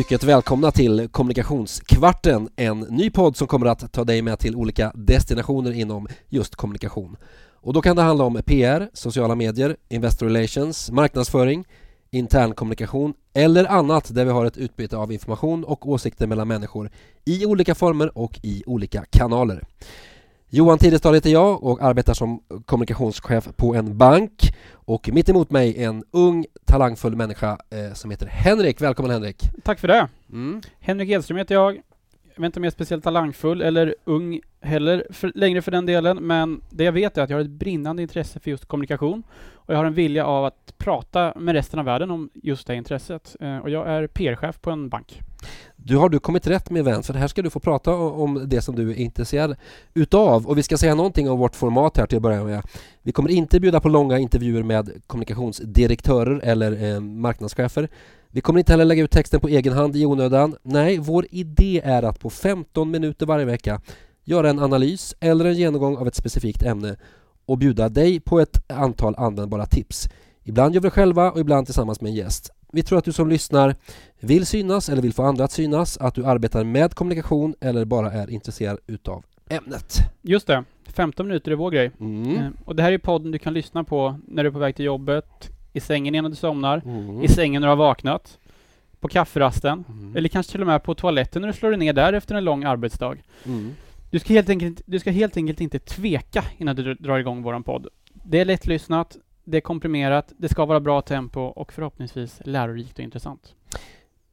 mycket välkomna till Kommunikationskvarten, en ny podd som kommer att ta dig med till olika destinationer inom just kommunikation. Och då kan det handla om PR, sociala medier, Investor Relations, marknadsföring, intern kommunikation eller annat där vi har ett utbyte av information och åsikter mellan människor i olika former och i olika kanaler. Johan Tidestad heter jag och arbetar som kommunikationschef på en bank och mitt emot mig en ung talangfull människa eh, som heter Henrik. Välkommen Henrik! Tack för det! Mm. Henrik Edström heter jag. Jag vet inte om jag är speciellt talangfull eller ung heller för, längre för den delen, men det jag vet är att jag har ett brinnande intresse för just kommunikation och jag har en vilja av att prata med resten av världen om just det intresset. Eh, och jag är PR-chef på en bank. Du har du kommit rätt med vän, för här ska du få prata om det som du är intresserad utav. Och vi ska säga någonting om vårt format här till att börja med. Vi kommer inte bjuda på långa intervjuer med kommunikationsdirektörer eller eh, marknadschefer. Vi kommer inte heller lägga ut texten på egen hand i onödan. Nej, vår idé är att på 15 minuter varje vecka göra en analys eller en genomgång av ett specifikt ämne och bjuda dig på ett antal användbara tips. Ibland gör vi det själva och ibland tillsammans med en gäst. Vi tror att du som lyssnar vill synas eller vill få andra att synas, att du arbetar med kommunikation eller bara är intresserad utav ämnet. Just det, 15 minuter är vår grej. Mm. Eh, och det här är podden du kan lyssna på när du är på väg till jobbet, i sängen innan du somnar, mm. i sängen när du har vaknat, på kafferasten, mm. eller kanske till och med på toaletten när du slår dig ner där efter en lång arbetsdag. Du, ska helt enkelt, du ska helt enkelt inte tveka innan du drar igång våran podd. Det är lättlyssnat, det är komprimerat, det ska vara bra tempo och förhoppningsvis lärorikt och intressant.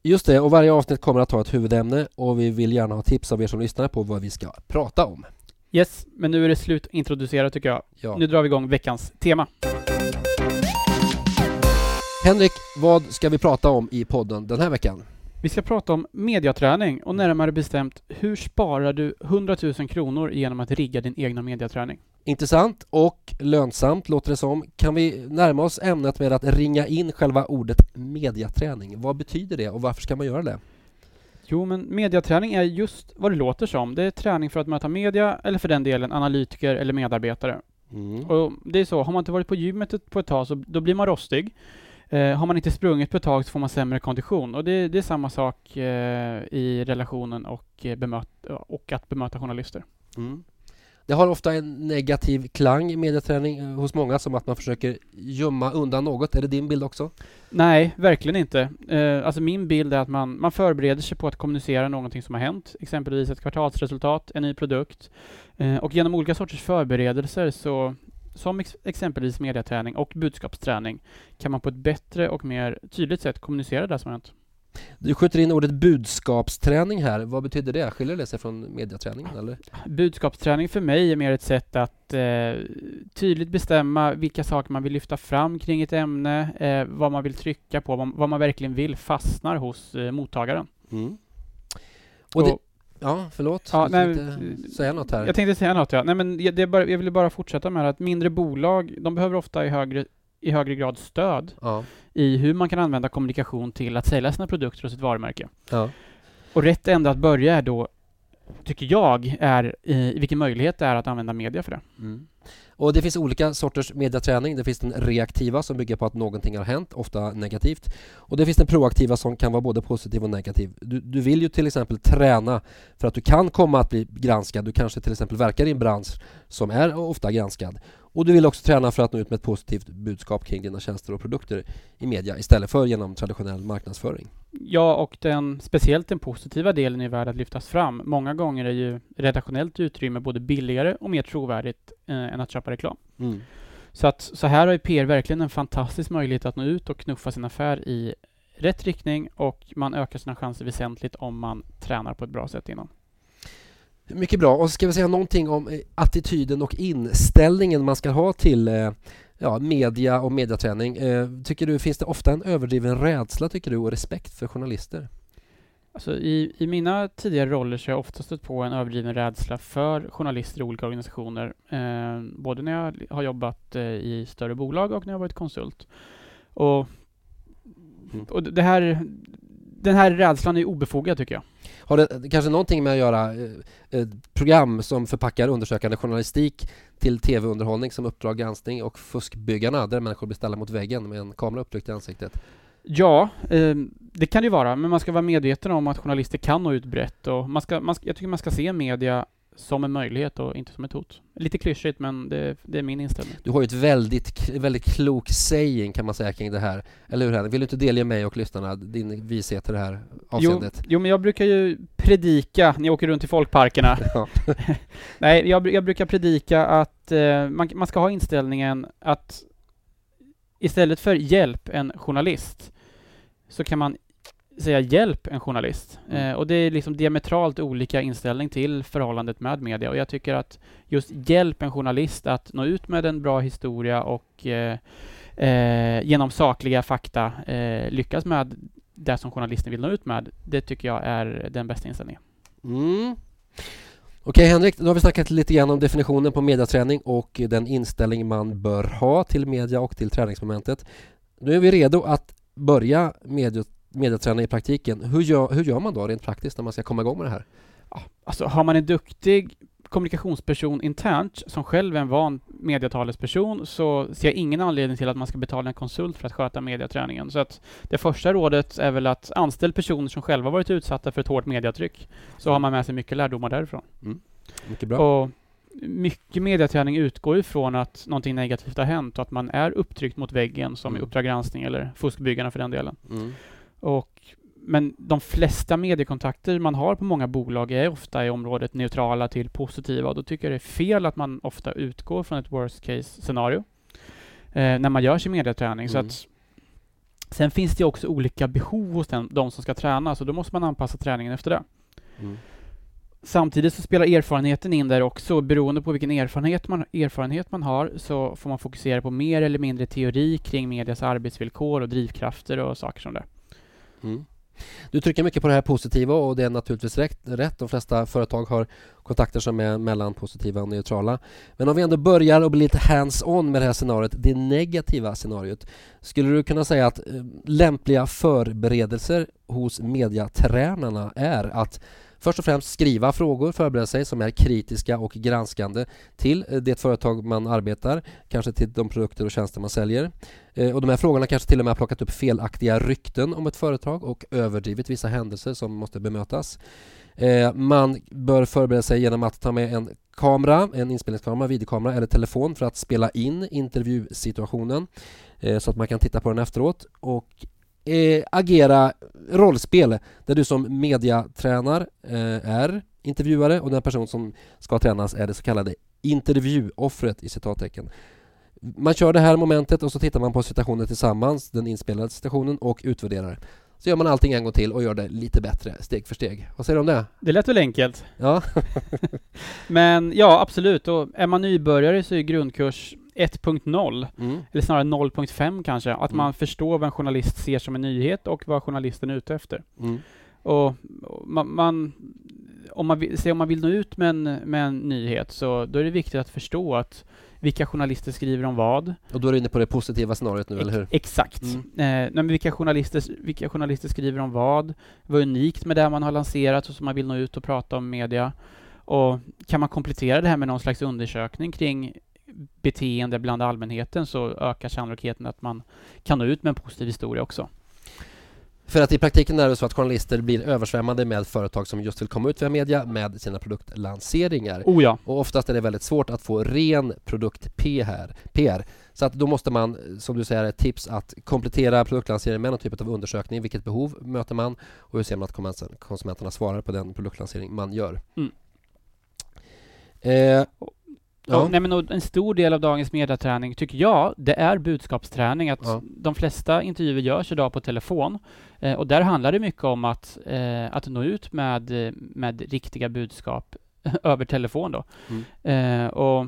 Just det, och varje avsnitt kommer att ha ett huvudämne och vi vill gärna ha tips av er som lyssnar på vad vi ska prata om. Yes, men nu är det slut introducerat tycker jag. Ja. Nu drar vi igång veckans tema. Henrik, vad ska vi prata om i podden den här veckan? Vi ska prata om mediaträning och närmare bestämt hur sparar du 100 000 kronor genom att rigga din egna mediaträning? Intressant och lönsamt låter det som. Kan vi närma oss ämnet med att ringa in själva ordet mediaträning? Vad betyder det och varför ska man göra det? Jo, men mediaträning är just vad det låter som. Det är träning för att möta media eller för den delen analytiker eller medarbetare. Mm. Och det är så, har man inte varit på gymmet på ett tag så då blir man rostig. Eh, har man inte sprungit på ett tag så får man sämre kondition och det, det är samma sak eh, i relationen och, eh, bemöt, och att bemöta journalister. Mm. Det har ofta en negativ klang i medieträning eh, hos många som att man försöker gömma undan något. Är det din bild också? Nej, verkligen inte. Eh, alltså min bild är att man, man förbereder sig på att kommunicera någonting som har hänt, exempelvis ett kvartalsresultat, en ny produkt. Eh, och genom olika sorters förberedelser så som ex exempelvis mediaträning och budskapsträning kan man på ett bättre och mer tydligt sätt kommunicera det som har hänt. Du skjuter in ordet budskapsträning här. Vad betyder det? Skiljer det sig från mediaträningen? Eller? Budskapsträning för mig är mer ett sätt att eh, tydligt bestämma vilka saker man vill lyfta fram kring ett ämne, eh, vad man vill trycka på, vad, vad man verkligen vill fastnar hos eh, mottagaren. Mm. Och, och Ja, förlåt. Ja, nej, säga något här. Jag tänkte säga något, ja. Nej, men det bara, jag ville bara fortsätta med att mindre bolag, de behöver ofta i högre, i högre grad stöd ja. i hur man kan använda kommunikation till att sälja sina produkter och sitt varumärke. Ja. Och rätt ände att börja är då, tycker jag, är i vilken möjlighet det är att använda media för det. Mm. Och det finns olika sorters mediaträning. Det finns den reaktiva som bygger på att någonting har hänt, ofta negativt. Och det finns den proaktiva som kan vara både positiv och negativ. Du, du vill ju till exempel träna för att du kan komma att bli granskad. Du kanske till exempel verkar i en bransch som är ofta granskad. Och du vill också träna för att nå ut med ett positivt budskap kring dina tjänster och produkter i media istället för genom traditionell marknadsföring. Ja, och den, speciellt den positiva delen är värd att lyftas fram. Många gånger är ju redaktionellt utrymme både billigare och mer trovärdigt eh, än att köpa reklam. Mm. Så, att, så här har ju PR verkligen en fantastisk möjlighet att nå ut och knuffa sin affär i rätt riktning och man ökar sina chanser väsentligt om man tränar på ett bra sätt innan. Mycket bra. Och ska vi säga någonting om eh, attityden och inställningen man ska ha till eh, ja, media och mediaträning. Eh, tycker du, finns det ofta en överdriven rädsla tycker du och respekt för journalister? Alltså i, I mina tidigare roller så har jag ofta stött på en överdriven rädsla för journalister i olika organisationer. Eh, både när jag har jobbat eh, i större bolag och när jag varit konsult. Och, mm. och det här, den här rädslan är obefogad tycker jag. Har det kanske någonting med att göra eh, program som förpackar undersökande journalistik till tv-underhållning som Uppdrag granskning och Fuskbyggarna där människor blir ställda mot väggen med en kamera upptryckt i ansiktet? Ja, eh, det kan det vara, men man ska vara medveten om att journalister kan nå ut brett och man ska, man ska, jag tycker man ska se media som en möjlighet och inte som ett hot. Lite klyschigt, men det, det, är min inställning. Du har ju ett väldigt, väldigt klok saying kan man säga kring det här. Eller hur Henrik? Vill du inte delge mig och lyssnarna din vishet i det här avseendet? Jo, jo, men jag brukar ju predika när jag åker runt i folkparkerna. Ja. Nej, jag, jag, brukar predika att eh, man, man ska ha inställningen att istället för hjälp en journalist så kan man säga hjälp en journalist. Mm. Eh, och det är liksom diametralt olika inställning till förhållandet med media. Och jag tycker att just hjälp en journalist att nå ut med en bra historia och eh, eh, genom sakliga fakta eh, lyckas med det som journalisten vill nå ut med. Det tycker jag är den bästa inställningen. Mm. Okej Henrik, då har vi snackat lite grann om definitionen på mediaträning och den inställning man bör ha till media och till träningsmomentet. Nu är vi redo att börja medie mediaträna i praktiken. Hur gör, hur gör man då rent praktiskt när man ska komma igång med det här? Ja, alltså har man en duktig kommunikationsperson internt som själv är en van mediatalesperson så ser jag ingen anledning till att man ska betala en konsult för att sköta mediaträningen. Så att det första rådet är väl att anställ personer som själva varit utsatta för ett hårt mediatryck. Så har man med sig mycket lärdomar därifrån. Mm. Mycket bra. Och mycket mediaträning utgår ifrån att någonting negativt har hänt och att man är upptryckt mot väggen som mm. i Uppdrag granskning eller Fuskbyggarna för den delen. Mm. Och, men de flesta mediekontakter man har på många bolag är ofta i området neutrala till positiva och då tycker jag det är fel att man ofta utgår från ett worst case scenario eh, när man gör sin mediaträning. Mm. Så att, sen finns det också olika behov hos den, de som ska träna, så då måste man anpassa träningen efter det. Mm. Samtidigt så spelar erfarenheten in där också. Beroende på vilken erfarenhet man, erfarenhet man har så får man fokusera på mer eller mindre teori kring medias arbetsvillkor och drivkrafter och saker som det. Mm. Du trycker mycket på det här positiva och det är naturligtvis rätt. De flesta företag har kontakter som är mellan positiva och neutrala. Men om vi ändå börjar och blir lite hands-on med det här scenariot, det negativa scenariot. Skulle du kunna säga att eh, lämpliga förberedelser hos mediatränarna är att Först och främst skriva frågor, förbereda sig som är kritiska och granskande till eh, det företag man arbetar, kanske till de produkter och tjänster man säljer. Eh, och de här frågorna kanske till och med har plockat upp felaktiga rykten om ett företag och överdrivit vissa händelser som måste bemötas. Eh, man bör förbereda sig genom att ta med en kamera, en inspelningskamera, videokamera eller telefon för att spela in intervjusituationen så att man kan titta på den efteråt och eh, agera rollspel där du som mediatränar eh, är intervjuare och den person som ska tränas är det så kallade intervjuoffret i citattecken. Man kör det här momentet och så tittar man på situationen tillsammans, den inspelade situationen och utvärderar. Så gör man allting en gång till och gör det lite bättre steg för steg. Vad säger du om det? Det lät väl enkelt? Ja. Men ja, absolut. Och är man nybörjare så är grundkurs 1.0, mm. eller snarare 0.5 kanske, att mm. man förstår vad en journalist ser som en nyhet och vad journalisten är ute efter. Mm. Och, man, man, om, man vill, om man vill nå ut med en, med en nyhet så då är det viktigt att förstå att vilka journalister skriver om vad. Och då är du inne på det positiva scenariot nu, Ex eller hur? Exakt. Mm. Eh, men vilka, journalister, vilka journalister skriver om vad? Vad är unikt med det man har lanserat och som man vill nå ut och prata om media? Och kan man komplettera det här med någon slags undersökning kring beteende bland allmänheten så ökar sannolikheten att man kan nå ut med en positiv historia också. För att i praktiken är det så att journalister blir översvämmade med företag som just vill komma ut via media med sina produktlanseringar. Oh ja. Och oftast är det väldigt svårt att få ren produkt-PR. Så att då måste man, som du säger, ett tips att komplettera produktlanseringen med någon typ av undersökning. Vilket behov möter man och hur ser man att konsumenterna svarar på den produktlansering man gör. Mm. Eh, Ja. nej, men en stor del av dagens mediaträning tycker jag, det är budskapsträning. Att ja. De flesta intervjuer görs idag på telefon. Eh, och där handlar det mycket om att, eh, att nå ut med, med riktiga budskap över telefon. Då. Mm. Eh, och,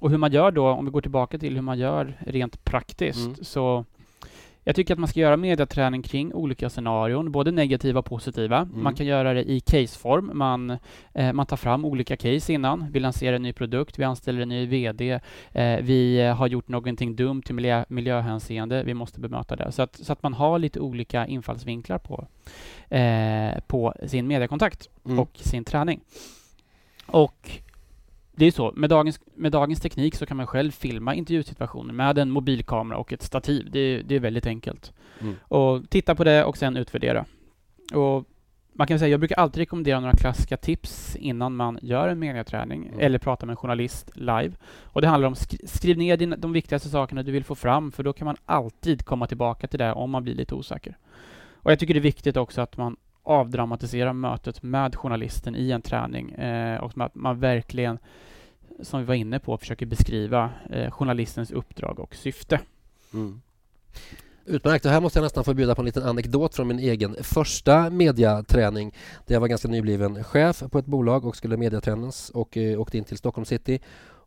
och hur man gör då, om vi går tillbaka till hur man gör rent praktiskt, mm. så jag tycker att man ska göra mediaträning kring olika scenarion, både negativa och positiva. Mm. Man kan göra det i caseform. Man, eh, man tar fram olika case innan. Vi lanserar en ny produkt, vi anställer en ny VD, eh, vi har gjort någonting dumt i miljö, miljöhänseende, vi måste bemöta det. Så att, så att man har lite olika infallsvinklar på, eh, på sin mediekontakt mm. och sin träning. Och det är så, med dagens, med dagens teknik så kan man själv filma intervjusituationer med en mobilkamera och ett stativ. Det, det är väldigt enkelt. Mm. Och titta på det och sen utvärdera. Och man kan säga, jag brukar alltid rekommendera några klassiska tips innan man gör en mediaträning mm. eller pratar med en journalist live. Och det handlar om skri skriv ner din, de viktigaste sakerna du vill få fram, för då kan man alltid komma tillbaka till det om man blir lite osäker. Och jag tycker det är viktigt också att man avdramatiserar mötet med journalisten i en träning eh, och att man verkligen, som vi var inne på, försöker beskriva eh, journalistens uppdrag och syfte. Mm. Utmärkt. Och här måste jag nästan få bjuda på en liten anekdot från min egen första mediaträning. Där jag var ganska nybliven chef på ett bolag och skulle mediatränas och eh, åkte in till Stockholm city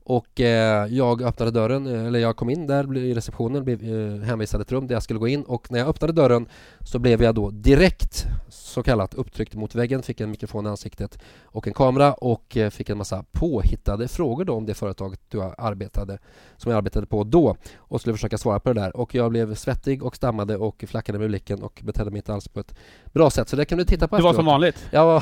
och eh, jag öppnade dörren, eh, eller jag kom in där i receptionen, blev eh, hänvisad ett rum där jag skulle gå in. Och när jag öppnade dörren så blev jag då direkt så kallat upptryckt mot väggen, fick en mikrofon i ansiktet och en kamera och eh, fick en massa påhittade frågor då om det företaget jag arbetade, som jag arbetade på då. Och skulle försöka svara på det där. Och jag blev svettig och stammade och flackade med blicken och betedde mig inte alls på ett bra sätt. Så det kan du titta på Du var som vanligt? Ja,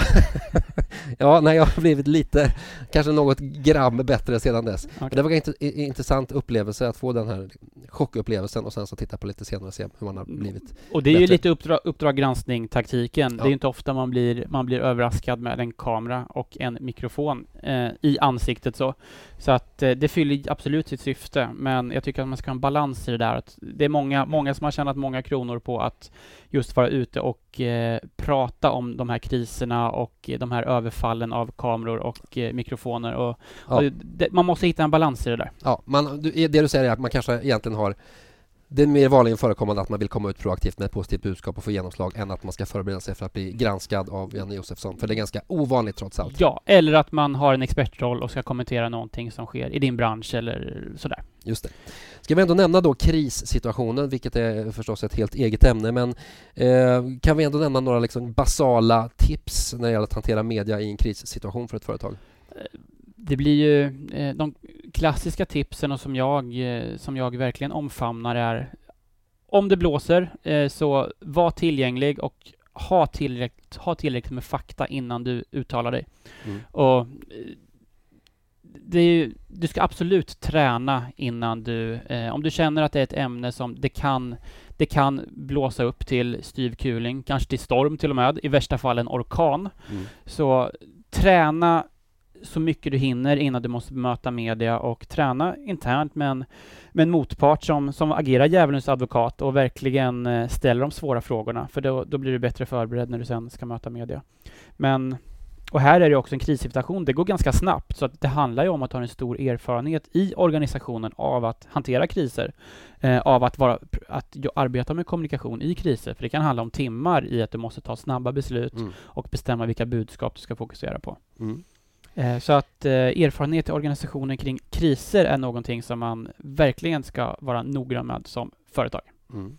ja nej, jag har blivit lite, kanske något gram bättre sedan dess. Okay. Men det var en intressant upplevelse att få den här chockupplevelsen och sen så titta på lite senare och se hur man har mm. blivit Och det är bättre. ju lite uppdrag, uppdrag granskning taktiken. Ja. Det är inte ofta man blir, man blir överraskad med en kamera och en mikrofon eh, i ansiktet så. Så att eh, det fyller absolut sitt syfte, men jag tycker att man ska ha en balans i det där. Att det är många, många som har tjänat många kronor på att just vara ute och eh, prata om de här kriserna och de här överfallen av kameror och eh, mikrofoner. Och, ja. och det, man måste hitta en balans i det där. Ja, man, det du säger är att man kanske egentligen har det är mer vanligen förekommande att man vill komma ut proaktivt med ett positivt budskap och få genomslag än att man ska förbereda sig för att bli granskad av Janne Josefsson. För det är ganska ovanligt trots allt. Ja, eller att man har en expertroll och ska kommentera någonting som sker i din bransch eller sådär. Just det. Ska vi ändå nämna då krissituationen, vilket är förstås ett helt eget ämne, men eh, kan vi ändå nämna några liksom basala tips när det gäller att hantera media i en krissituation för ett företag? Det blir ju eh, de klassiska tipsen och som jag, eh, som jag verkligen omfamnar är om det blåser eh, så var tillgänglig och ha tillräckligt, ha tillräckligt med fakta innan du uttalar dig. Mm. Och det du ska absolut träna innan du, eh, om du känner att det är ett ämne som det kan, det kan blåsa upp till styv kuling, kanske till storm till och med, i värsta fall en orkan. Mm. Så träna så mycket du hinner innan du måste möta media och träna internt med en, med en motpart som, som agerar djävulens advokat och verkligen eh, ställer de svåra frågorna, för då, då blir du bättre förberedd när du sen ska möta media. Men och här är det också en krissituation. Det går ganska snabbt, så att det handlar ju om att ha en stor erfarenhet i organisationen av att hantera kriser, eh, av att, vara, att arbeta med kommunikation i kriser. För det kan handla om timmar i att du måste ta snabba beslut mm. och bestämma vilka budskap du ska fokusera på. Mm. Eh, så att eh, erfarenhet i organisationen kring kriser är någonting som man verkligen ska vara noggrann med som företag. Mm.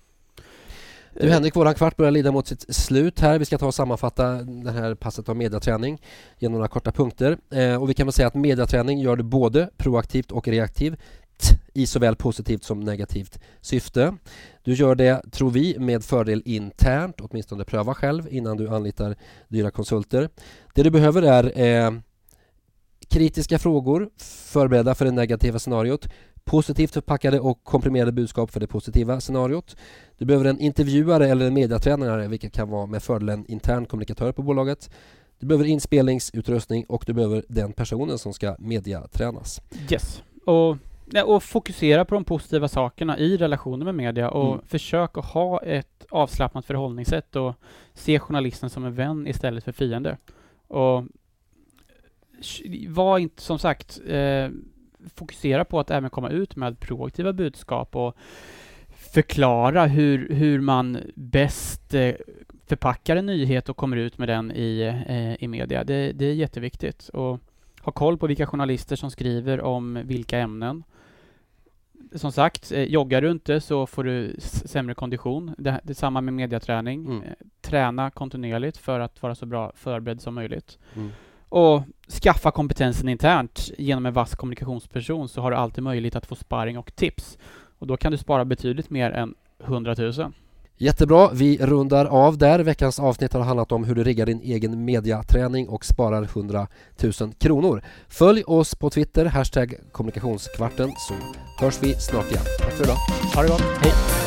Du Henrik, våran kvart börjar lida mot sitt slut här. Vi ska ta och sammanfatta det här passet av mediaträning genom några korta punkter. Eh, och vi kan väl säga att mediaträning gör du både proaktivt och reaktivt i såväl positivt som negativt syfte. Du gör det, tror vi, med fördel internt, åtminstone pröva själv innan du anlitar dyra konsulter. Det du behöver är eh, kritiska frågor förberedda för det negativa scenariot positivt förpackade och komprimerade budskap för det positiva scenariot. Du behöver en intervjuare eller en mediatränare vilket kan vara med fördel en intern kommunikatör på bolaget. Du behöver inspelningsutrustning och du behöver den personen som ska mediatränas. Yes. Och, och fokusera på de positiva sakerna i relationen med media och mm. försök att ha ett avslappnat förhållningssätt och se journalisten som en vän istället för fiende. Och var inte, som sagt, eh, fokusera på att även komma ut med proaktiva budskap och förklara hur, hur man bäst eh, förpackar en nyhet och kommer ut med den i, eh, i media. Det, det är jätteviktigt. Och ha koll på vilka journalister som skriver om vilka ämnen. Som sagt, eh, joggar du inte så får du sämre kondition. Det, det är samma med mediaträning. Mm. Träna kontinuerligt för att vara så bra förberedd som möjligt. Mm och skaffa kompetensen internt genom en vass kommunikationsperson så har du alltid möjlighet att få sparring och tips. Och då kan du spara betydligt mer än 100 000. Jättebra, vi rundar av där. Veckans avsnitt har handlat om hur du riggar din egen mediaträning och sparar 100 000 kronor. Följ oss på Twitter, hashtag kommunikationskvarten, så hörs vi snart igen. Tack för idag. Ha det gott, hej!